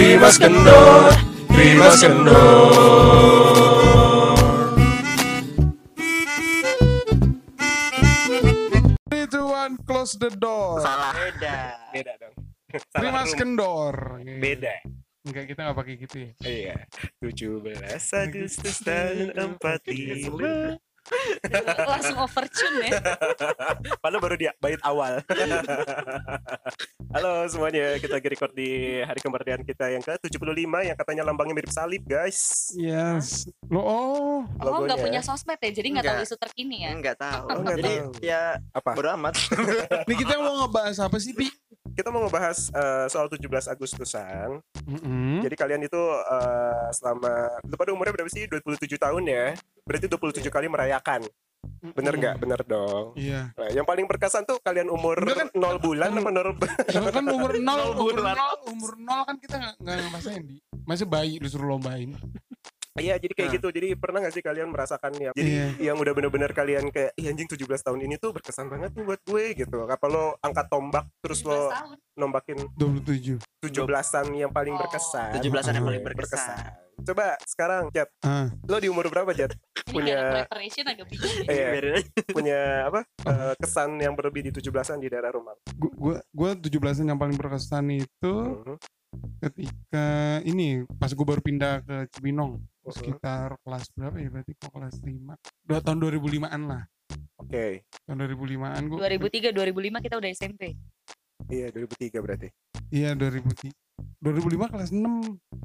Rimas Kendor, Rimas Kendor. Three, two, one, close the door. Salah. Beda. Beda dong. Terima room. kendor. Beda. Enggak, kita nggak pakai gitu ya. Iya. 17 Agustus tahun 45. langsung overtune ya Padahal baru dia bait awal. Halo semuanya, kita lagi record di hari kemerdekaan kita yang ke-75 yang katanya lambangnya mirip salib, guys. Yes. Lo oh, oh nggak punya sosmed ya jadi nggak tahu isu terkini ya Enggak tahu. Oh, nggak Jadi tahu. ya Apa? bodo amat. ini kita mau ngebahas apa sih, Pi? Kita mau ngebahas eh, soal 17 Agustusan. Mm-mm. Jadi kalian itu eh, selama lu pada umurnya berapa sih? 27 tahun ya. Berarti 27 kali merayakan. Bener nggak? Bener dong. Iya. Nah, yang paling berkesan tuh kalian umur Enggak kan- 0 bulan apa 0 Kalau kan umur nol, umur bulan. nol, umur nol kan kita nggak nggak ngerasain di. Masih bayi disuruh lombain. Iya jadi kayak Nah. gitu Jadi pernah gak sih kalian merasakan ya Jadi Iya. yang udah bener-bener kalian kayak Ih anjing 17 tahun ini tuh berkesan banget nih buat gue gitu Apa lo angkat tombak Terus 17 lo tahun nombakin 27. 17-an yang paling Oh. berkesan 17-an yang paling Oke, berkesan. Coba sekarang Jat Ah, Lo di umur berapa Jat? Ini Punya- preparation agak bingung ya. Iya. Punya apa eh, Kesan yang berlebih di 17-an di daerah rumah gua gua gua 17 yang paling berkesan itu Mhm. ketika ini pas gue baru pindah ke Cibinong Mhm. sekitar kelas berapa ya berarti? Kok kelas 5 dua tahun 2005an lah. Oke. Tahun 2005an gue 2003 2005 kita udah SMP Iya 2003 berarti. Iya 2003 2005 kelas 6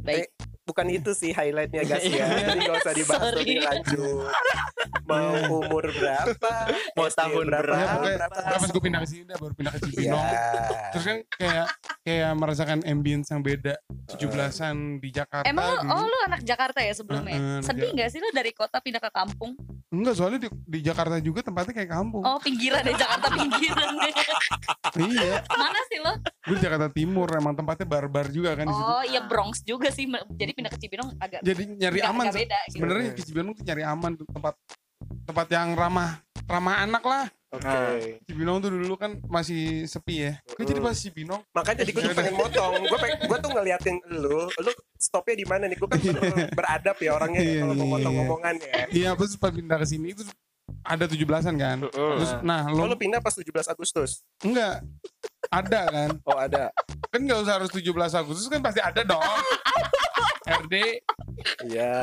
baik. Bukan itu sih highlightnya guys ya. Iya. Jadi gak usah dibahas Sorry. lebih lanjut. Mau Iya. umur berapa? Mau tahun berapa, berapa? Pas gue pindah ke sini dah baru pindah ke Iya. Cibinong terus kan kayak kayak merasakan ambience yang beda 17-an di Jakarta emang lu, gitu. oh lu anak Jakarta ya sebelumnya? Heeh, anak sedih nggak sih lu dari kota pindah ke kampung? Enggak soalnya di, di Jakarta juga tempatnya kayak kampung. Oh pinggiran ya Jakarta pinggiran iya. Mana sih lo gue di Jakarta Timur emang tempatnya barbar juga kan oh iya Bronx juga sih jadi pindah ke Cibinong agak jadi nyari nggak- aman nggak beda gitu. sebenarnya ke Cibinong tuh nyari aman tuh tempat tempat yang ramah ramah anak lah Oke. Cibinong tuh dulu kan masih sepi ya. Gue jadi pas Cibinong Makanya tadi gue tuh pengen motong. Gue gue tuh ngeliatin lu Lu stopnya di mana nih? Gue kan ber- beradab ya orangnya ya, Iya, Kalau mau iya, motong iya. ngomongan ya. Iya pas pas pindah ke sini itu ada 17-an kan? Terus nah Oh, lo lu pindah pas 17 Agustus? Enggak. Ada kan? Oh ada. Kan nggak usah harus 17 Agustus kan pasti ada dong. RD Iya.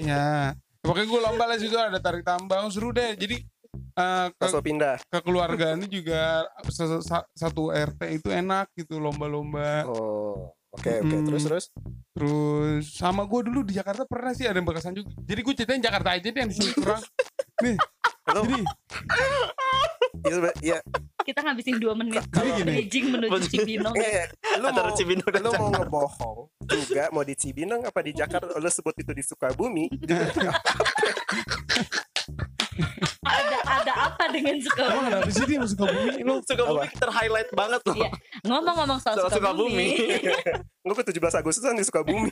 Ya pokoknya gue lomba lah situ ada tarik tambang seru deh. Jadi eh, Pas ke, lo pindah. kekeluargaan ini juga sa- sa- satu RT itu enak gitu lomba-lomba. Oh Oke oke. Mm. terus terus? Terus sama gue dulu di Jakarta pernah sih ada yang berkesan juga jadi gue ceritain Jakarta aja deh yang di sini kurang nih Lu jadi Iya Iya. Kita ngabisin dua menit gini. bridging menuju Cibinong. Iya, Lu Antara mau Cibinong dan Lu mau ngebohong Juga mau di Cibinong apa di Jakarta? Lu sebut itu di Sukabumi ada ada apa dengan emang Sukabumi ada apa sih dia masuk ke bumi lo Sukabumi ter-highlight banget loh. Iya. ngomong-ngomong soal Soal Sukabumi, Gue ke 17 Agustusan di Sukabumi.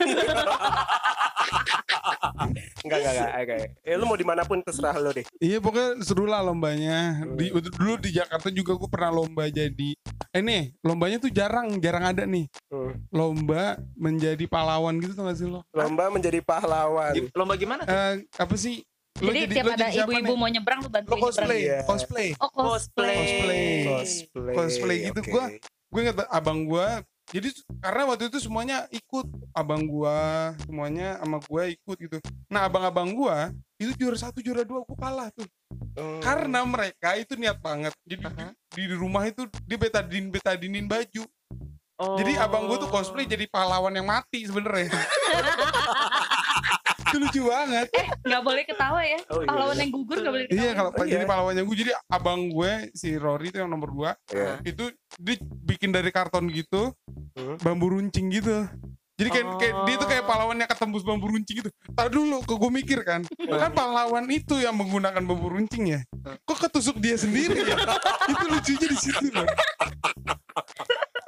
Enggak enggak enggak enggak. Eh lu mau di mana pun terserah lu deh. Iya pokoknya seru lah lombanya. Di, dulu di Jakarta juga gue pernah lomba jadi eh nih lombanya tuh jarang jarang ada nih. Hmm. lomba menjadi pahlawan gitu tuh gak sih lo? Lomba menjadi pahlawan. Lomba gimana? Eh, apa sih lo jadi tiap ada ibu-ibu mau nyebrang lu bantuin lo cosplay. Iya. cosplay. Oh cosplay, Cosplay. Cosplay Cosplay gitu, oke. gua- gue inget abang gue jadi karena waktu itu semuanya ikut. Abang gua semuanya sama gue ikut gitu. Nah abang-abang gua itu juara satu juara dua gue kalah tuh. Hmm. karena mereka itu niat banget. Jadi di, di rumah itu dia betadin betadinin baju. Oh. jadi abang gue tuh cosplay jadi pahlawan yang mati sebenarnya itu lucu banget. Nggak boleh ketawa ya. Oh, iya, pahlawan iya. yang gugur nggak boleh ketawa. iya kalau Oh, iya. jadi pahlawannya gue jadi abang gue si Rory itu yang nomor dua Iya. itu dia bikin dari karton gitu Hmm. bambu runcing gitu. Jadi kayak, kayak dia itu kayak pahlawan yang ketembus bambu runcing gitu. Tar dulu kok gue mikir kan kan pahlawan itu yang menggunakan bambu runcing ya? Kok ketusuk dia sendiri ya? Itu lucunya di situ loh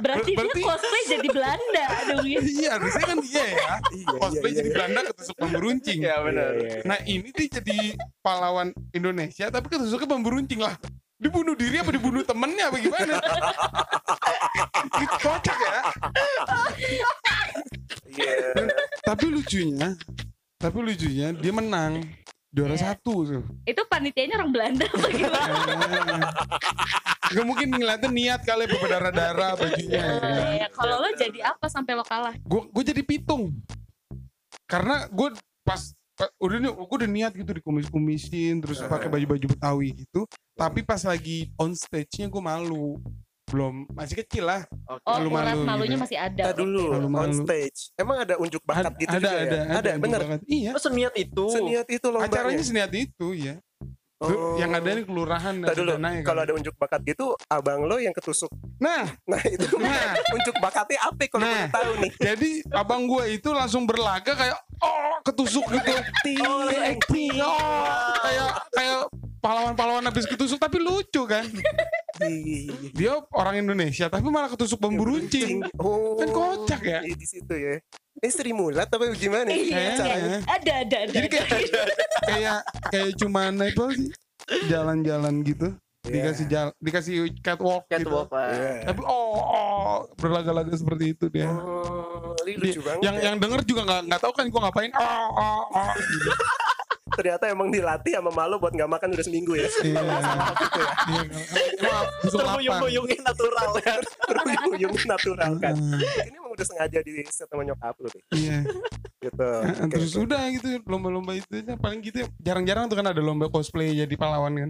berarti, berarti- dia cosplay jadi Belanda dong ya iya harusnya kan dia ya. Iya, cosplay iya, jadi iya. Belanda ketusuk bambu runcing. Iya benar. Iya, nah ini dia jadi pahlawan Indonesia tapi ketusuknya bambu runcing lah. Dibunuh diri apa dibunuh temennya apa gimana? Itu kocak ya tapi lucunya, tapi lucunya dia menang juara Iya. satu tuh. Itu panitianya orang Belanda apa gimana? Gak mungkin ngeliatin niat kali berdarah-darah bajunya. Eh, Kalau lo jadi apa sampai lo kalah? Gue gue jadi pitung. Karena gue pas pa- udah nih gue udah niat gitu dikumis-kumisin terus pakai baju-baju Betawi gitu. Tapi pas lagi on stage-nya gue malu. Belum masih kecil lah. Oh, Malu-malu urat malunya gitu. masih ada. Kita dulu on Malu-malu. stage. Emang ada unjuk bakat Ada- gitu ada, juga ada, ya? Ada, bener. banget. Iya. Oh, seniat itu. Seniat itu lombanya. Acaranya seniat itu ya. Oh. Yang ada di kelurahan Ntar dulu, kan. kalau ada unjuk bakat gitu, abang lo yang ketusuk. Nah, Nah itu Nah. unjuk bakatnya apa kalau Nah. tahu nih? jadi abang gue itu langsung berlaga kayak oh ketusuk gitu. Oh, acting. Oh, kayak kayak pahlawan-pahlawan habis ketusuk tapi lucu kan. Dia orang Indonesia tapi malah ketusuk bambu runcing. Oh, Kan kocak ya. Iya, Di situ ya. Ini Sri Mulat apa gimana? Iya, Kayaknya. ada, ada, ada. Jadi kayak kayak kayak cuman apa sih? Jalan-jalan gitu. Dikasih jalan, dikasih catwalk, gitu. Catwalk Pak. Iya. Tapi oh, oh berlaga-laga seperti itu dia. Oh, lucu banget. yang ya. yang denger juga nggak nggak tahu kan gua ngapain. Oh, oh, oh. gitu. ternyata emang dilatih sama malu buat nggak makan udah seminggu ya. Iya. Iya. Wah, langsung lapar. Terhuyung-huyungin natural ya. Terhuyung natural kan. Ini emang udah sengaja di set sama nyokap lu. Iya. Gitu. Terus udah gitu lomba-lomba itu paling gitu ya. jarang-jarang tuh kan ada lomba cosplay jadi pahlawan kan.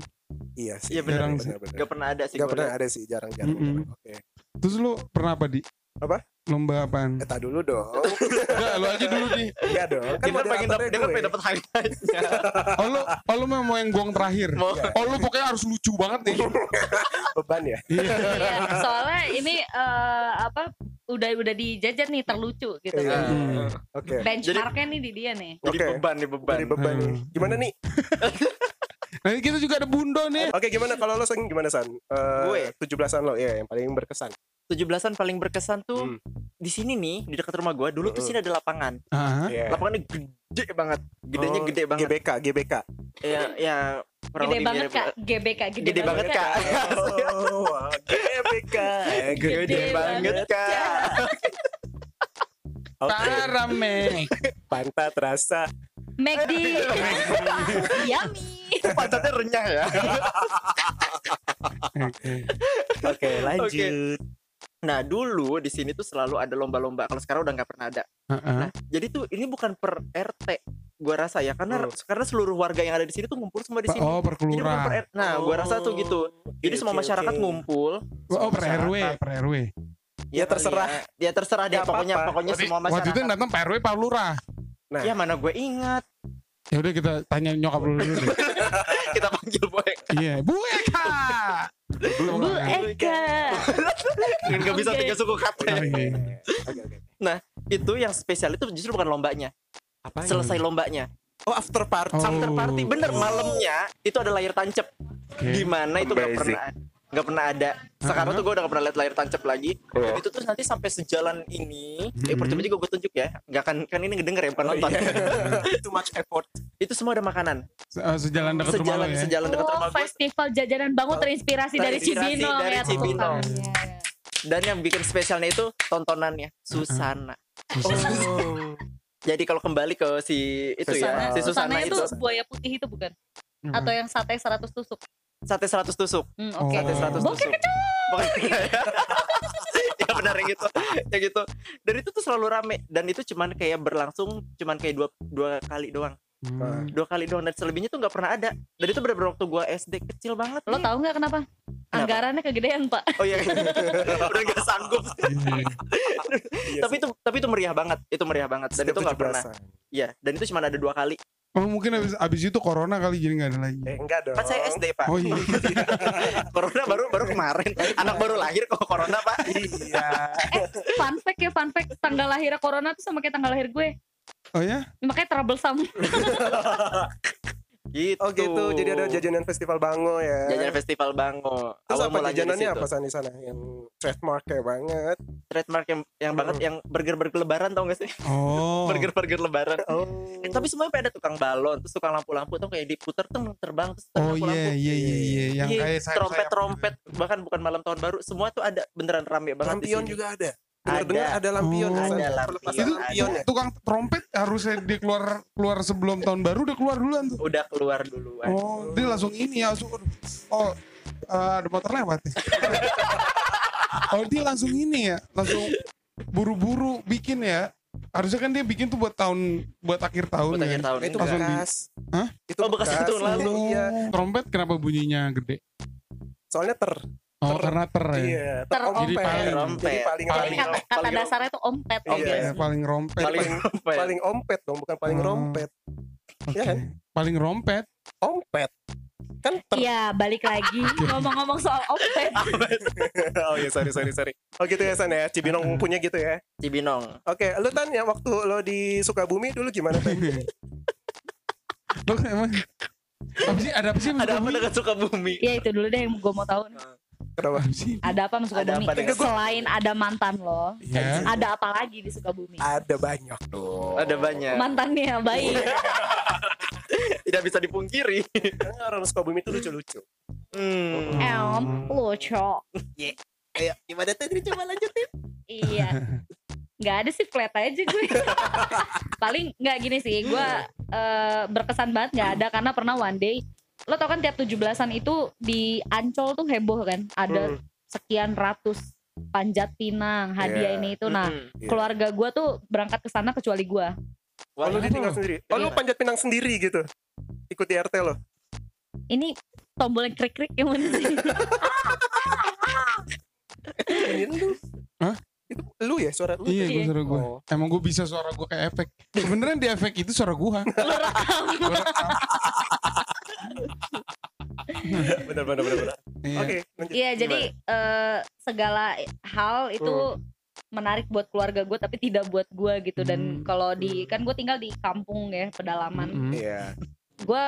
Iya sih. Iya benar. Gak pernah ada sih. Gak pernah ada sih, jarang-jarang. Oke. Terus lu pernah apa di? Apa? Lomba apaan? Eh, tak dulu dong. Enggak, lu aja dulu di. Iya dong. Kan Dia kan pengen dapet, dia kan pengen dapet highlightnya. Oh lu, oh lu mau mau yang gong terakhir. Mau. Oh lu pokoknya harus lucu banget nih. beban ya. Iya. Iya, soalnya ini eh, apa udah udah dijajar nih terlucu gitu. Iya. Hmm. Oke. Benchmarknya nih di dia nih. Jadi Oke. beban nih beban. Jadi beban nih. Hmm. Gimana nih? Nah kita juga ada Bundo nih. Oke, gimana kalau lo sing gimana San? Eh, Gue? 17-an lo ya yang paling berkesan. 17-an paling berkesan tuh Hmm. di sini nih di dekat rumah gua dulu tuh sini ada lapangan. Ah, Iya. Lapangannya gede banget. Gedenya Oh, gede banget. GBK, GBK. Ya ya Gede banget kak, GBK gede, Gede banget kak. Oh, GBK. Gede banget, kak. Oke, Parame. pantat rasa. McD, yummy. Pantatnya renyah ya. Oke. Oke, lanjut. Nah dulu di sini tuh selalu ada lomba-lomba. Kalau sekarang udah nggak pernah ada. Heeh. Nah jadi tuh ini bukan per RT. Gua rasa ya karena Hmm. karena seluruh warga yang ada di sini tuh ngumpul semua di sini. Oh per Jadi bukan per kelurahan. R- Nah gua rasa tuh gitu. Jadi Oke, semua masyarakat oke. ngumpul. Oh per Masyarakat. RW, per RW. Ya, terserah. Ya terserah deh Nggak pokoknya apa-apa. pokoknya semua waktu itu masyarakat. yang datang Pak RW Pak Lurah. Nah. Ya mana gue ingat. Ya udah kita tanya nyokap lu dulu deh. Kita panggil boy. Iya, Bu Eka. Bu Eka. Nggak bisa tiga suku kata. Oke. Oke, oke. Itu yang spesial itu justru bukan lombanya. Apa? Selesai lombanya. Oh, after party. Oh. After party bener malamnya itu ada layar tancap. Oke. Gimana itu nggak Amazing. pernah nggak pernah ada. Sekarang Uh-huh. tuh gue udah gak pernah lihat layar tancap lagi. Oh. Dan itu tuh nanti sampai sejalan ini. Eh Mhm. percuma juga gue tunjuk ya. Nggak kan kan ini ngedenger ya bukan Oh, nonton. iya. Too much effort. itu semua ada makanan. Se- eh, Sejalan dekat rumah Sejalan lo ya. sejalan dekat Oh, rumah gue. festival jajanan bangun terinspirasi dari Terinspirasi Cibinong dari ya Cibinong. tukang. Dan yang bikin spesialnya itu tontonannya Susana. Oh. Jadi kalau kembali ke si itu Susana, ya, si Susana Susana itu itu buaya putih itu bukan? Atau yang sate 100 tusuk? Sate 100 tusuk. Hmm, Oh. Oke. Sate 100 Bokeh tusuk. Pokoknya ya benar yang gitu. Ya gitu. Dan itu tuh selalu rame dan itu cuman kayak berlangsung cuman kayak dua dua kali doang. Hmm. Dua kali doang dan selebihnya tuh nggak pernah ada. Dan itu benar-benar waktu gua SD kecil banget. Lo nih. tahu nggak kenapa? Anggarannya kegedean pak. Oh iya. Udah gak sanggup. Iya. Iya tapi itu tapi itu meriah banget. Itu meriah banget dan Setiap itu nggak pernah. 17-an. Iya, dan itu cuma ada dua kali. Oh mungkin abis, abis itu corona kali jadi nggak ada lagi. Eh, enggak dong. Kan saya SD, Pak. Oh iya. corona baru baru kemarin. Anak baru lahir kok corona, Pak. Iya. Fun fact ya fun fact tanggal lahirnya corona tuh sama kayak tanggal lahir gue. Oh ya? Makanya troublesome. Gitu. Oh gitu. Jadi ada jajanan festival Bango ya. Jajanan festival Bango. Terus Awal apa jajanannya apa sana di sana yang trademark kayak banget. Trademark yang yang banget yang burger-burger lebaran tau gak sih? Oh. Burger-burger lebaran. Oh. Eh, tapi semuanya pada tukang balon, terus tukang lampu-lampu tuh kayak diputer tuh terbang terus Oh lampu-lampu. iya iya iya iya yang Iya, kayak sayap-sayap trompet trompet gitu. bahkan bukan malam tahun baru semua tuh ada beneran rame banget di Lampion juga ada. Dengar-dengar Ada. ada lampion. Oh. Ada lampion. Itu lampion ya. tukang trompet harusnya dia keluar keluar sebelum tahun baru udah keluar duluan tuh. Udah keluar duluan. Oh, dia langsung ini ya langsung oh eh, ada motor lewat ya. oh, dia langsung ini ya, langsung buru-buru bikin ya. Harusnya kan dia bikin tuh buat tahun buat akhir tahun Buat ya. akhir tahun Itu. Langsung di- bekas. Hah? Itu Oh, bekas itu lalu. Iya. Trompet kenapa bunyinya gede? Soalnya ter. Oh, Ter- karena ter ya. Iya, Ter- Jadi paling- Rompet. Jadi paling Jadi paling kata, kata paling- dasarnya itu ompet Iya. obvious. Ya, paling rompet. Paling rompet. paling ompet dong, bukan paling Oh. rompet. Oke. ya kan? Paling rompet. Ompet. Kan ter. Iya, balik lagi ngomong-ngomong soal ompet. oh iya, sorry sorry sorry. Oh gitu ya San ya, Cibinong punya gitu ya. Cibinong. Oke, lu Tan ya waktu lo di Sukabumi dulu gimana Tan? Lo emang apa sih? Ada apa sih? Ada apa Sukabumi? dengan Sukabumi? Iya itu dulu deh yang gue mau tahu. nih. Kenapa? Apa sih? Ada apa sama Ada Sukabumi? apa dengan- Selain ada mantan lo, Ya. ada apa lagi di Sukabumi? Ada banyak dong. Ada banyak. Mantannya baik. Tidak bisa dipungkiri. Karena orang Sukabumi itu lucu-lucu. Hmm. Em, lucu. Ayo, gimana tadi coba lanjutin? Iya. Nggak ada sih flat aja gue. Paling nggak gini sih, gue eh, berkesan banget nggak ada karena pernah one day lo tau kan tiap 17-an itu di Ancol tuh heboh kan, ada Hmm. sekian ratus panjat pinang, hadiah Iya. ini itu. Nah, Hmm. Iya. keluarga gue tuh berangkat ke sana kecuali gue. Oh, lu Wah, ditinggal sendiri. Oh, lu Iya. panjat pinang sendiri gitu. Ikut di RT lo. Ini tombol yang krik-krik yang mana sih? Ini lu. Hah? Itu lu ya suara lu. Iya, Iya. gue suara gue. Oh. Emang gue bisa suara gue kayak efek. Sebenarnya di efek itu suara gue. Lo rekam. Benar benar benar. benar. Iya. Oke. Iya, jadi eh, segala hal itu menarik buat keluarga gue tapi tidak buat gue gitu dan Hmm. kalau di kan gue tinggal di kampung ya pedalaman Mm-mm. Iya. gue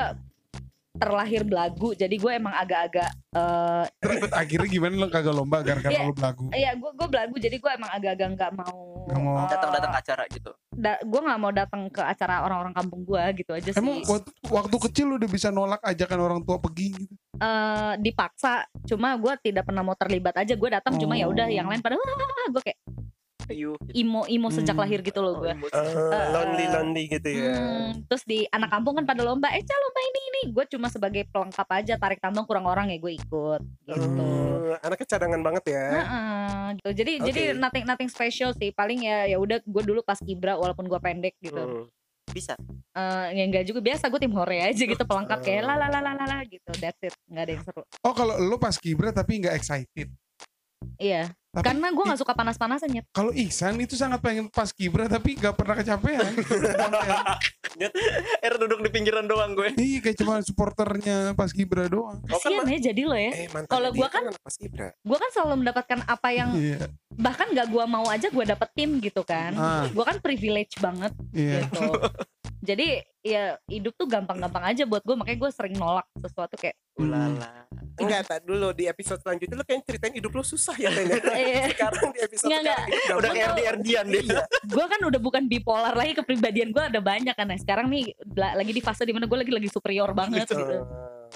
terlahir belagu jadi gue emang agak-agak eh Ribet akhirnya gimana lo kagak lomba gara-gara Iya. lo belagu. ya gue gue belagu jadi gue emang agak-agak nggak mau Nggak mau. eh, Datang-datang ke acara gitu. da- gue nggak mau datang ke acara orang-orang kampung gue gitu aja sih Emang waktu, waktu kecil lo udah bisa nolak ajakan orang tua pergi gitu. Eh, dipaksa cuma gue tidak pernah mau terlibat aja gue datang cuma ya udah yang lain pada gue kayak Ayo. imo imo sejak Hmm. lahir gitu loh gue Eh, lonely lonely gitu ya. Hmm, terus di anak kampung kan pada lomba, eh Ca lomba ini ini, gue cuma sebagai pelengkap aja tarik tambang kurang orang ya gue ikut gitu. Eh, anaknya cadangan banget ya. Heeh, gitu. Jadi Oke. jadi nothing nothing special sih. Paling ya ya udah gue dulu pas kibra walaupun gue pendek gitu. Hmm. Bisa. Eh, ya enggak juga biasa gue tim hore aja gitu pelengkap kayak la la la la la la gitu. That's it. Nggak ada yang seru. Oh kalau lo pas kibra tapi nggak excited. Iya. Tapi Karena gue nggak suka panas-panasan ya. kalau Ihsan itu sangat pengen pas kibra tapi nggak pernah kecapean. Er duduk di pinggiran doang gue. Iya kayak cuma supporternya pas kibra doang. Oh, kan, Kasian ya jadi lo ya. Eh, Kalau gua kan- Ibra. Gue kan selalu mendapatkan apa yang Iya. bahkan nggak gue mau aja gue dapetin gitu kan. Ah, Gue kan privilege banget iya. gitu. Jadi ya hidup tuh gampang-gampang aja buat gue makanya gue sering nolak sesuatu kayak Ulala. Enggak, tak dulu di episode selanjutnya lu kayak ceritain hidup lu susah ya Ten, ya? eh, Sekarang di episode Nggak, nggak. sekarang ini Udah kayak RD-RDan deh. gue kan udah bukan bipolar lagi kepribadian gue ada banyak kan nah, sekarang nih la- lagi di fase di mana gue lagi lagi superior banget gitu.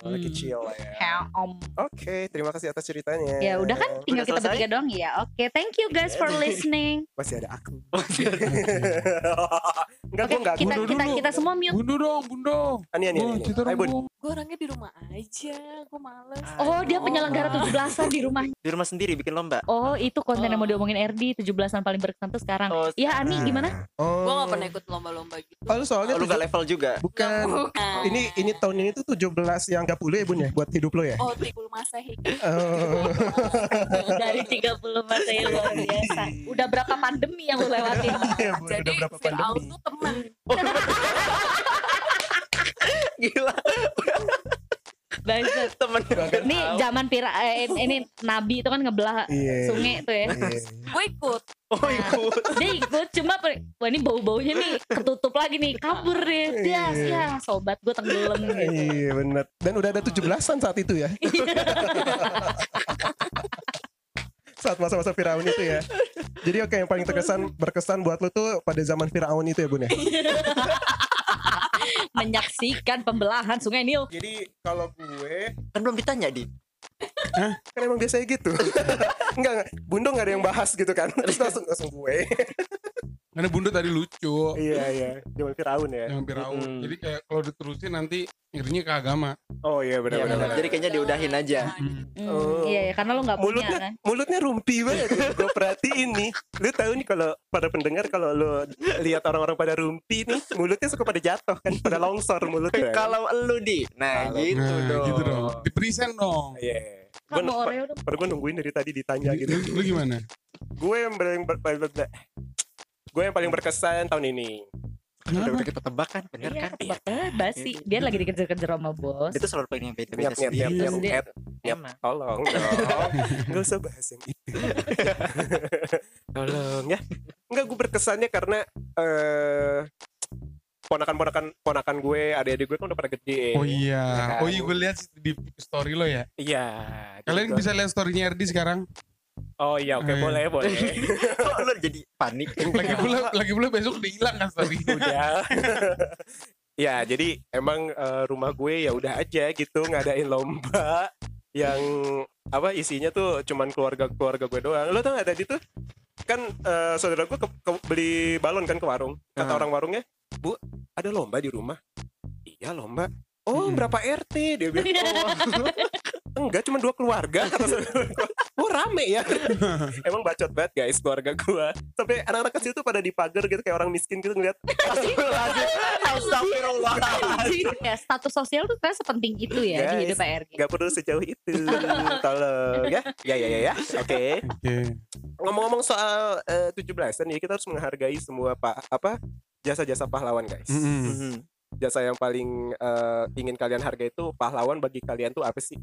Lagi Hmm. chill lah ya. Ya, om. Oke, terima kasih atas ceritanya. Ya udah kan tinggal kita selesai? bertiga doang ya. Oke, thank you guys for listening. Masih ada aku. Oh, enggak, Oke, gua enggak. kita kita kita semua mute. Bundo dong, Bundo. Ani, ani, Oh, ani. cerita Ayo, gue orangnya di rumah aja gue males Oh, dia penyelenggara 17-an di rumah. Di rumah sendiri bikin lomba. Oh, itu konten yang mau diomongin RD 17-an paling berkesan tuh sekarang. Oh, Iya, Ani gimana? Oh. gue gak pernah ikut lomba-lomba gitu Oh, lu soalnya Oh, lu tujuh- gak level juga. bukan. Bukan. Ini ini tahun ini tuh 17 yang 30 ya, Bun ya, buat hidup lo ya. oh 30 masehi Oh. Dari 30 masa yang luar biasa. Udah berapa pandemi yang lu lewatin? Iya, Bun, jadi udah berapa Fir'aun tuh temen Gila. Bangsat. Temen Ini zaman pira eh, ini nabi itu kan ngebelah Iya. sungai tuh ya. Iya. gue ikut Oh ikut. Dia ikut cuma per- wah ini bau-baunya nih ketutup lagi nih kabur deh. Ya, ya sobat gue tenggelam gitu. Iya bener Dan udah ada 17an saat itu ya Saat masa-masa Firaun itu ya Jadi oke yang paling terkesan Berkesan buat lu tuh pada zaman Firaun itu ya bun ya Menyaksikan pembelahan sungai Nil. Jadi kalau gue Kan belum ditanya di. Kan emang biasanya gitu. Enggak enggak. Bundo nggak ada yang bahas gitu kan. Terus langsung langsung gue Karena bunda tadi lucu. iya iya zaman Firaun ya Yang Firaun. Mm-mm. Jadi kayak kalau diterusin nanti ngirinya ke agama. oh iya Iya, benar benar benar. Jadi kayaknya diudahin aja. Hmm, Oh. Iya, iya, karena lo nggak punya mulutnya kan. mulutnya rumpi banget gue perhatiin nih lu tahu nih kalau pada pendengar kalau lu lihat orang-orang pada rumpi nih mulutnya suka pada jatuh kan pada longsor mulutnya Kalau lu di, nah Kalau- gitu Nah, dong. gitu dong. Di present dong. iya. Padahal gue nungguin dari tadi ditanya gitu Lu, gimana? gue yang ber- gue yang paling berkesan tahun ini Udah Kenapa? udah kita tebak kan, bener Iya, kan? ketebak banget basi. Dia lagi dikejar-kejar sama bos. Dia tuh selalu pengen yang beda-beda Nyap, nyap, nyap, sendiri. nyap, Dia- nyap. Nyap, Emang. tolong dong Gak usah bahas yang itu Tolong ya Enggak gue berkesannya karena eh Ponakan-ponakan Ponakan gue Adik-adik gue kan udah pada gede Oh iya. kan? Oh iya gue lihat di story lo ya. Iya Kalian jadi bisa lihat storynya Erdi sekarang. Oh iya oke Eh. boleh boleh Kok lu jadi panik? Lagi pula lagi pula besok udah hilang kan story. Udah Ya jadi emang eh, rumah gue ya udah aja gitu ngadain lomba yang apa isinya tuh cuman keluarga keluarga gue doang. Lo tau gak tadi tuh kan eh, saudara gue ke- ke- beli balon kan ke warung. Kata Ah. orang warungnya, "Bu, ada lomba di rumah." Iya, lomba. Oh, Hmm. berapa RT? Dia bilang. Oh, enggak, cuma dua keluarga kata saudara gue. Oh, rame ya. Emang bacot banget guys keluarga gue. Sampai anak-anak kecil tuh pada di pagar gitu kayak orang miskin gitu ngeliat. Astagfirullahaladzim. ya status sosial tuh kayak sepenting itu ya di Guys, hidup PRG. Gak perlu sejauh itu. Tolong ya. Ya ya ya ya. Oke. Oke. Ngomong-ngomong soal eh, 17-an ya kita harus menghargai semua pak apa jasa-jasa pahlawan guys. Mm-mm. Mhm. Jasa yang paling eh, ingin kalian hargai itu pahlawan bagi kalian tuh apa sih?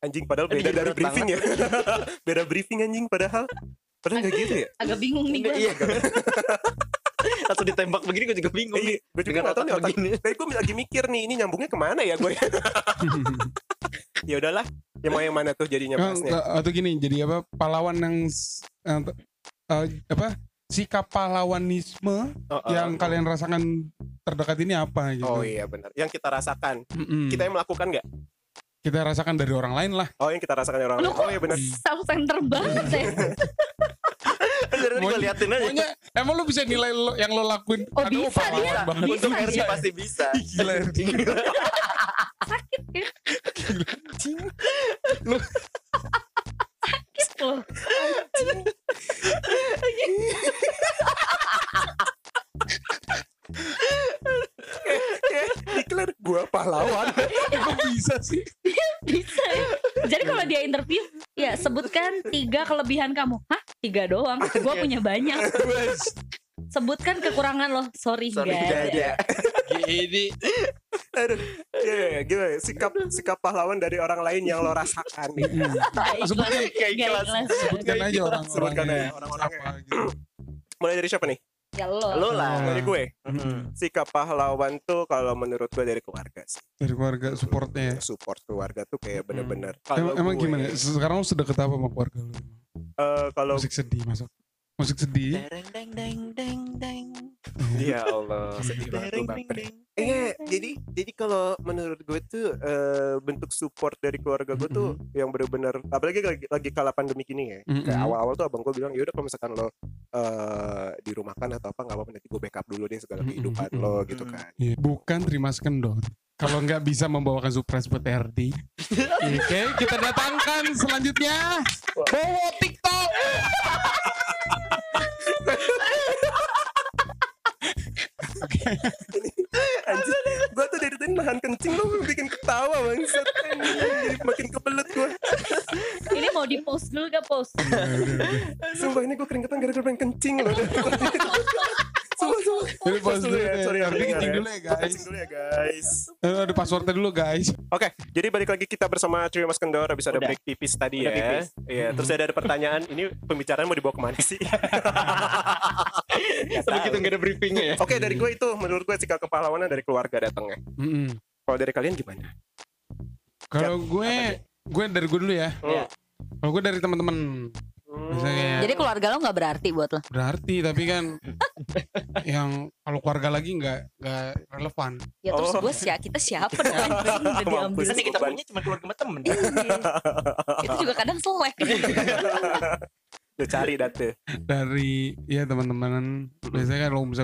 Anjing padahal beda dari briefing ya. beda briefing anjing padahal. Padahal gak gitu ya? Agak bingung nih gue. Iya. Langsung ditembak begini gue juga bingung. Iya, gue juga Dengan gak tau nih otak begini. Tadi gue lagi mikir nih, ini nyambungnya ke mana ya gue? ya udahlah, yang mau yang mana tuh jadinya bahasnya? atau gini, jadi apa? Pahlawan yang eh, eh, apa? Sikap pahlawanisme Oh, oh, yang kalian rasakan terdekat ini apa gitu? Oh iya benar. Yang kita rasakan, Mm-mm. kita yang melakukan nggak? kita rasakan dari orang lain lah. Oh yang kita rasakan dari orang Lu lain. kok Oh iya benar. self center banget ya. Dari gue Maunya- liatin aja. Pokoknya emang lu bisa nilai lo, yang lo lakuin. Oh, aduh, bisa dia. banget. Untuk Bisa, RC bisa. pasti bisa. Gila, Erdi. Loh. Iklan gua pahlawan. Kok bisa sih? Bisa ya. Jadi kalau dia interview, ya sebutkan tiga kelebihan kamu. Hah? Tiga doang. Gua punya banyak. Sebutkan kekurangan lo. Sorry, Sorry, nggak nggak ada. Gini. Aduh. Iya, iya, gimana? Sikap sikap pahlawan dari orang lain yang lo rasakan nih. Sebutkan, kayak ikhlas. Sebutkan aja orang-orang. Sebutkan aja yang orang-orangnya. apa gitu. Mulai dari siapa nih? Ya lo. Lo lah. Dari gue. Mhm. Sikap pahlawan tuh kalau menurut gue dari keluarga sih. Dari keluarga supportnya ya. Support keluarga tuh kayak bener-bener. Emang, Kalau emang gue, gimana? Sekarang lu sedekat apa sama keluarga lu? eh, kalau Musik sedih masuk. Musik sedih. Deng deng deng deng deng. Ya Allah, sedih banget Deng deng. Iya, jadi jadi kalau menurut gue tuh eh, bentuk support dari keluarga gue tuh yang bener-bener apalagi lagi, lagi kala pandemi gini ya. Mm-mm. Kayak awal-awal tuh abang gue bilang ya udah kalau misalkan lo eh dirumahkan atau apa nggak apa-apa nanti gue backup dulu deh segala kehidupan lo gitu kan. Iya, Bukan terima skendor. Kalau nggak bisa membawakan surprise buat RD. Oke, kita datangkan selanjutnya. Bowo TikTok. Anjir, gue tuh dari tadi nahan kencing lo bikin ketawa bangsat. Jadi makin kebelet gue. Ini mau di post dulu gak post? Sumpah ini gue keringetan gara-gara pengen kencing loh. Sumpah, sumpah. Jadi pause dulu ya, ya. sorry ya, Harus kencing ya. dulu ya, guys. Kencing dulu ya guys. Eh, Ada passwordnya dulu guys. Oke, jadi balik lagi kita bersama Trio Mas Kendor habis ada break pipis tadi ya. Iya, terus ada, ada pertanyaan, ini pembicaraan mau dibawa ke mana sih? Tapi kita nggak ada briefingnya ya. Oke, dari gue itu menurut gue sikap kepahlawanan dari keluarga datangnya. Mm-mm. Kalau dari kalian gimana? Kalau gue, gue dari gue dulu ya. Hmm. Iya. Kalau gue dari teman-teman. Hmm. Misalnya kayak Jadi keluarga lo nggak berarti buat lo. berarti tapi kan yang kalau keluarga lagi nggak nggak relevan. Ya terus Oh. gue sih kita siapa dong udah diambil. Yang kita punya cuma keluarga sama temen. Iya. Itu juga kadang selek. Lu cari date. dari ya teman-teman biasanya kan kalau bisa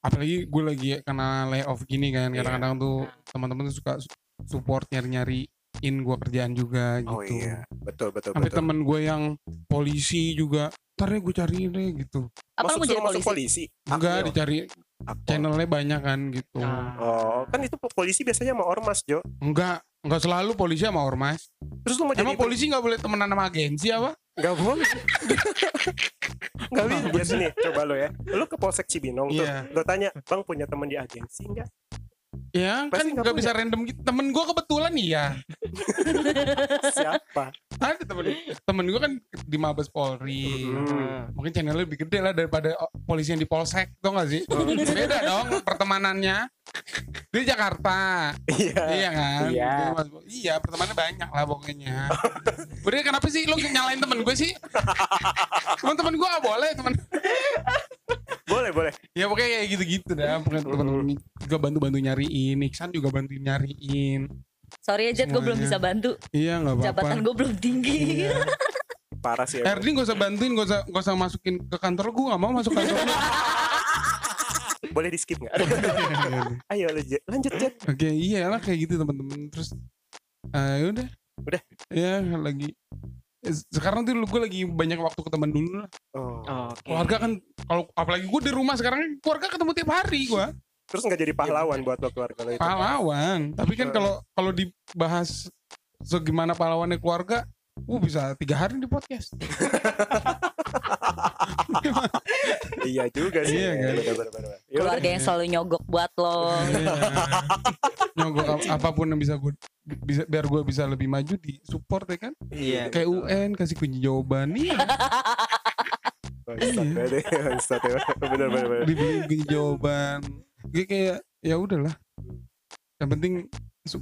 apalagi gue lagi kena layoff gini kan Iya. kadang-kadang tuh teman-teman tuh suka su- support nyari-nyariin gue kerjaan juga gitu Oh iya, betul betul sampai betul. temen gue yang polisi juga ntar ya gue cariin deh gitu Apa lo Masuk mau jadi polisi? polisi. enggak dicari Akpol. channelnya banyak kan gitu Oh, kan itu polisi biasanya sama ormas, Jo. enggak enggak selalu polisi sama ormas Terus lu mau jadi emang polisi nggak boleh temenan sama agensi apa Gak boleh. Gak bisa. Biasa nih, coba lo ya. Lu ke Polsek Cibinong tuh. Iya. Lo tanya, bang punya teman di agensi nggak? ya kan Pasti nggak nggak punya. bisa random gitu temen gue kebetulan iya Siapa? ada temen temen gue kan di Mabes Polri. Hmm. mungkin channelnya lebih gede lah daripada oh, polisi yang di Polsek tau gak sih? Beda dong pertemanannya. Di Jakarta. Iya. iya kan? Iya. Iya pertemanannya banyak lah pokoknya. Udah kenapa sih lu nyalain temen gue sih? Temen-temen gue gak boleh temen. Boleh, boleh. ya pokoknya kayak gitu-gitu dah pokoknya temen-temen juga bantu-bantu nyariin. Iksan juga bantu nyariin Sorry ya Jet, gue belum bisa bantu. iya nggak apa-apa Jabatan gue belum tinggi. Iya. Parah sih. Erdi gak usah bantuin, gak usah, gak usah masukin ke kantor gue gak mau masuk kantor. Boleh di skip nggak? Ayo lanjut, lanjut Jet. Oke, iya lah kayak gitu teman-teman. Terus, eh udah. Udah? Ya lagi. eh, Sekarang tuh gue lagi banyak waktu ke teman dulu lah. Oh. Oke. Keluarga kan, kalau apalagi gue di rumah sekarang, keluarga ketemu tiap hari gue. Terus nggak jadi pahlawan buat lo keluarga lo itu? Pahlawan. Tapi kan kalau kalau dibahas segimana pahlawannya keluarga, uh bisa tiga hari di podcast. iya juga sih. Iya kan? Bener, bener, bener. Ya udah. Keluarga yang selalu nyogok buat lo. Iya. Nyogok ap- apa pun yang bisa gue bisa biar gue bisa lebih maju di support ya kan Iya. kayak UN kasih kunci jawaban nih Iya. bangsat ya. Bener, bener, bener. dibeli kunci jawaban gue kayak ya udahlah yang penting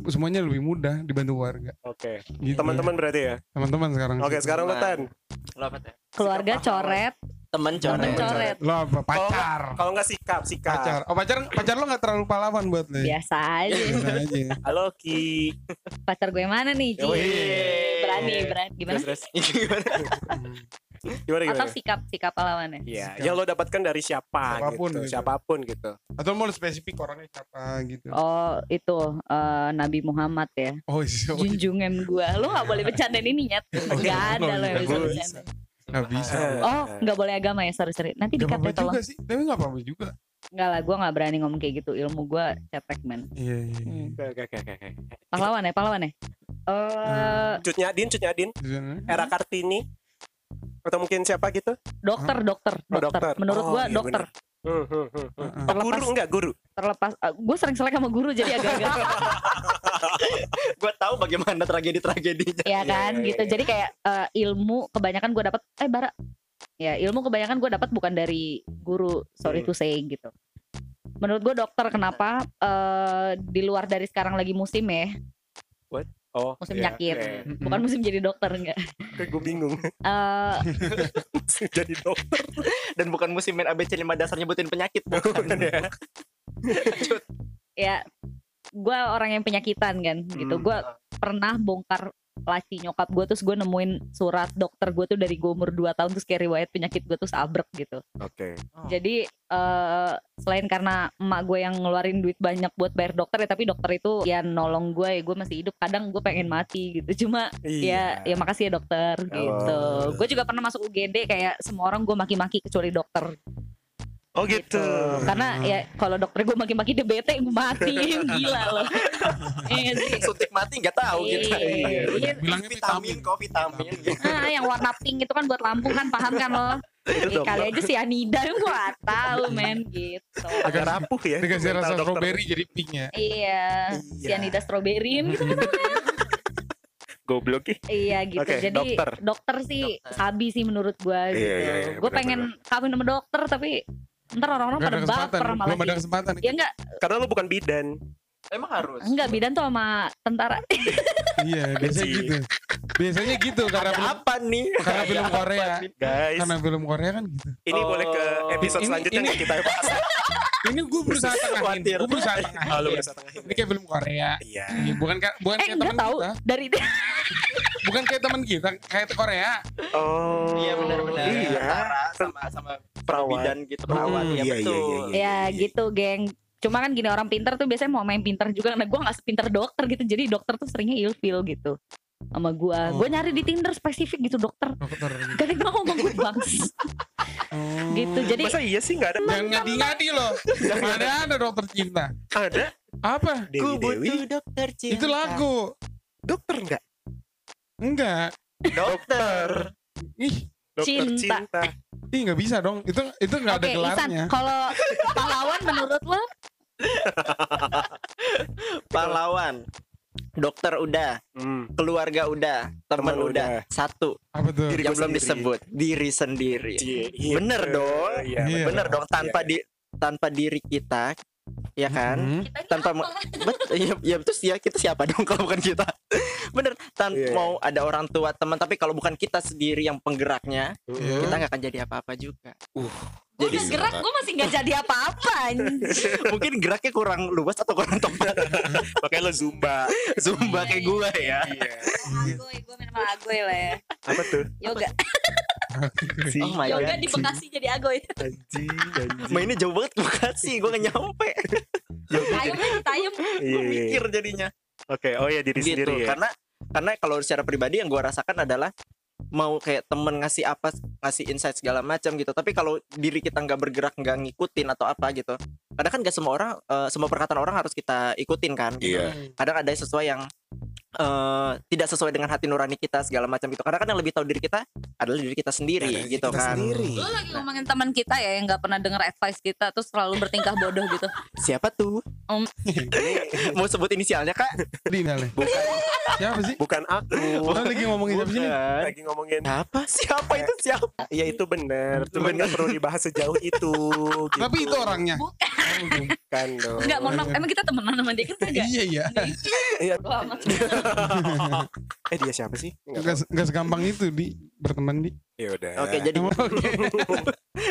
semuanya lebih mudah dibantu warga Oke. gitu Teman-teman berarti ya? teman-teman sekarang Oke, sekarang lo Tan. Lo apa? Keluarga coret, Temen temen coret. coret. lo apa pacar Kalau nggak sikap, sikap. pacar oh pacar pacar lo nggak terlalu pahlawan buat lo ya? Biasa aja. Biasa aja Halo Ki. Pacar gue mana nih, Ji? Wih. Berani, berani. Gimana? Terus, terus. Gimana? Gimana gimana? Atau sikap, sikap pahlawannya. Iya, yang lo dapatkan dari siapa Siapa pun gitu, gitu. siapa pun gitu. atau mau spesifik orangnya siapa gitu Oh, itu eh, Nabi Muhammad ya. oh iya oh, iya. Junjungan gue. Lo gak boleh bercandain ini, Nyet. Gak ada lo yang bisa Nggak bercanda. nggak bisa Oh, gak boleh agama ya, sorry, sorry. Nanti Gak dikat apa-apa deh tolong. juga sih tapi nggak apa-apa juga Enggak lah, gue gak berani ngomong kayak gitu. Ilmu gue cetek, men. iya iya iya. Hmm. Oke, oke, oke, oke. Pahlawan ya, pahlawan ya? Eh, Cut Nyadin, Cut Nyadin. Era Kartini. Atau mungkin siapa gitu? dokter, dokter, Oh, dokter. dokter. Menurut Oh, gue iya dokter. Hmm, hmm, hmm, hmm. Oh, Terlepas- guru enggak guru? Terlepas, gue sering selek sama guru jadi agak-agak. Gue tahu bagaimana tragedi-tragedinya. ya Iya, kan iya, gitu iya. jadi kayak eh, ilmu kebanyakan gue dapat eh bara ya ilmu kebanyakan gue dapat bukan dari guru sorry Hmm. to say gitu menurut gue dokter kenapa eh, di luar dari sekarang lagi musim ya Oh, musim iya, penyakit iya. bukan musim jadi dokter enggak Kayak gue bingung. Eh, Jadi dokter. Dan bukan musim main ABC 5 dasar nyebutin penyakit. Bukan ya? ya gue orang yang penyakitan kan gitu Hmm. gue pernah bongkar laci nyokap gue terus gue nemuin surat dokter gue tuh dari gue umur 2 tahun terus kayak riwayat penyakit gue tuh sabrek gitu Oke. Jadi eh selain karena emak gue yang ngeluarin duit banyak buat bayar dokter ya, tapi dokter itu ya nolong gue, ya gue masih hidup. Kadang gue pengen mati gitu. Cuma ya ya makasih ya dokter gitu. Oh. Gue juga pernah masuk UGD kayak semua orang gue maki-maki kecuali dokter. Oh gitu. Karena ya kalau dokter gue maki-maki dia bete gue mati gila loh. Iya sih. Suntik mati nggak tahu kita. Iya. Iya. bilangnya Vitamin kok vitamin. Ah, yang warna pink itu kan buat lambung kan paham kan lo? Itu kali aja si Anida gue tahu men gitu. Agak rapuh ya. dikasih rasa strawberry jadi pink ya Iya, Iya. cyanida strawberry gitu. Goblok ih. Iya gitu. Oke, Jadi dokter. dokter, sih Dokter. sabi sih menurut gua Iya, gitu. iya, iya, gue pengen kawin sama dokter tapi ntar orang-orang pada baper malah belum ada kesempatan Ya enggak, Karena lu bukan bidan. Emang harus. enggak bidan tuh sama tentara. iya biasanya gitu Biasanya gitu karena Ada film apa nih? karena Ada film Korea. nih? Guys, Karena film Korea kan gitu. ini Oh. boleh ke episode Ini- selanjutnya ini- kita bahas. Ini gue berusaha tengahin. Gue berusaha Oh, lu tengahin. berusaha tengahin. Ini kayak film Korea. Iya. Iya, bukan kayak bukan Eh kayak enggak teman tahu kita. dari Bukan kayak teman kita, kayak Korea. Oh. Iya benar-benar. Iya. Sama sama Perawat. bidan gitu perawat Hmm, ya iya, iya, betul. iya, iya. ya gitu geng cuma kan gini orang pintar tuh biasanya mau main pintar juga karena gue nggak sepintar dokter gitu jadi dokter tuh seringnya ilfeel gitu sama gue Oh. gue nyari di tinder spesifik gitu dokter Dokter. gak ada sama gue bangs Oh. gitu jadi Masa iya sih nggak ada? Jangan ngadi-ngadi loh. Ada ada dokter cinta. Ada. Apa? Ku Dewi Dewi. butuh dokter cinta. Itu lagu. Dokter nggak? Enggak. Dokter. Ih, Dokter Cinta. cinta. ih nggak bisa dong. Itu itu nggak ada oke Isan gelarnya. kalau pahlawan menurut lo Pahlawan. Dokter udah, Hmm. keluarga udah, teman Teman udah. udah. Satu Apa tuh? Diri yang belum sendiri. disebut, diri sendiri. Iya, iya. Bener dong. Iya. Iya. Bener dong tanpa Iya. di tanpa diri kita ya kan? Hmm. tanpa mau bet, ya, ya terus ya kita siapa dong kalau bukan kita bener tanpa Iya. mau ada orang tua teman tapi kalau bukan kita sendiri yang penggeraknya Iya. kita nggak akan jadi apa-apa juga gue jadi udah gerak gue masih nggak jadi apa-apa mungkin geraknya kurang luas atau kurang tepat Makanya lo zumba. zumba kayak gue ya Iya. agoy gue main sama agoy lah ya Apa tuh? yoga oh my yoga god di Bekasi jadi agoy Anjing, anjing. mainnya jauh banget Bekasi gue gak nyampe tayem aja tayem Iya, gue iya. mikir jadinya Oke, oh ya diri gitu sendiri ya. karena karena kalau secara pribadi yang gue rasakan adalah mau kayak temen ngasih apa ngasih insight segala macam gitu tapi kalau diri kita nggak bergerak nggak ngikutin atau apa gitu kadang kan nggak semua orang eh, semua perkataan orang harus kita ikutin kan gitu. Iya. kadang ada sesuai yang eh, tidak sesuai dengan hati nurani kita segala macam gitu karena kan yang lebih tahu diri kita adalah diri kita sendiri Diri gitu kita kan sendiri. Lu lagi ngomongin teman kita ya yang nggak pernah denger advice kita terus selalu bertingkah bodoh gitu. siapa tuh Om. mau sebut inisialnya kak Di Nale. Siapa sih? Bukan aku. Orang lagi ngomongin siapa sih? Bukan. Lagi ngomongin siapa siapa itu siapa Ya itu benar, cuma nggak perlu dibahas sejauh itu. gitu. Tapi itu orangnya. Bukan. kan dong. Enggak, mohon maaf. Emang kita temenan sama dia kan enggak? Iya iya. Iya. Bodoh amat. Eh dia siapa sih? Nggak Enggak enggak segampang itu di berteman di. Ya udah. oke jadi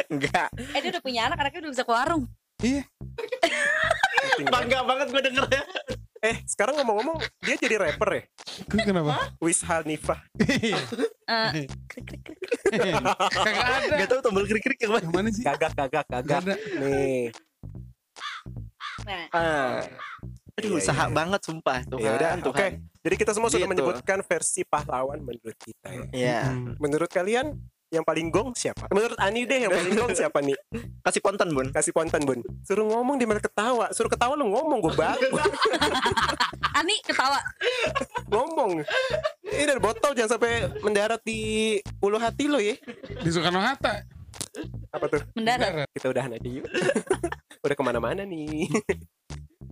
enggak Eh dia udah punya anak, anaknya udah bisa ke warung. Iya. bangga banget gue dengernya Eh sekarang ngomong-ngomong dia jadi rapper ya? Kenapa? Wiz Hanifah. Eh, Kagak ada. Gak tau tombol krik-krik yang mana Yang mana sih? Gagak gagak Gak gagak. Nih. nah, ah. Aduh, Iya, usaha iya. banget sumpah tuh. Ya udah, oke. Jadi kita semua sudah Gitu. menyebutkan versi pahlawan menurut kita ya. Iya. Hmm. Menurut kalian yang paling gong siapa? Menurut Ani deh yang paling gong siapa nih? Kasih konten, Bun. Kasih ponten bun. Suruh ngomong dia malah ketawa. Suruh ketawa lu ngomong gue bagus. Ani ketawa. ngomong. Ini dari botol jangan sampai mendarat di ulu hati lo ya. Di Soekarno Hatta. Apa tuh? Mendarat. Kita udahan aja yuk. Udah ke mana-mana nih.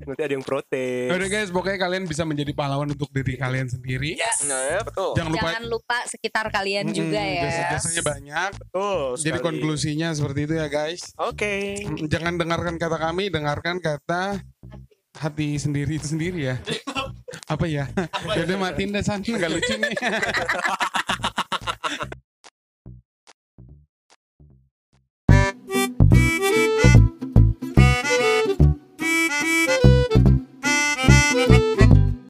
Nanti ada yang protes. Udah guys, pokoknya kalian bisa menjadi pahlawan untuk diri kalian sendiri. Nah, betul. Jangan lupa Jangan lupa sekitar kalian Mm-mm, juga ya. Jasa-jasanya banyak. Betul Jadi sekali. konklusinya seperti itu ya guys. Oke. Mm, Jangan dengarkan kata kami, dengarkan kata hati sendiri itu sendiri ya. Apa ya? Jadi matiin deh san, nggak lucu nih. Thank you.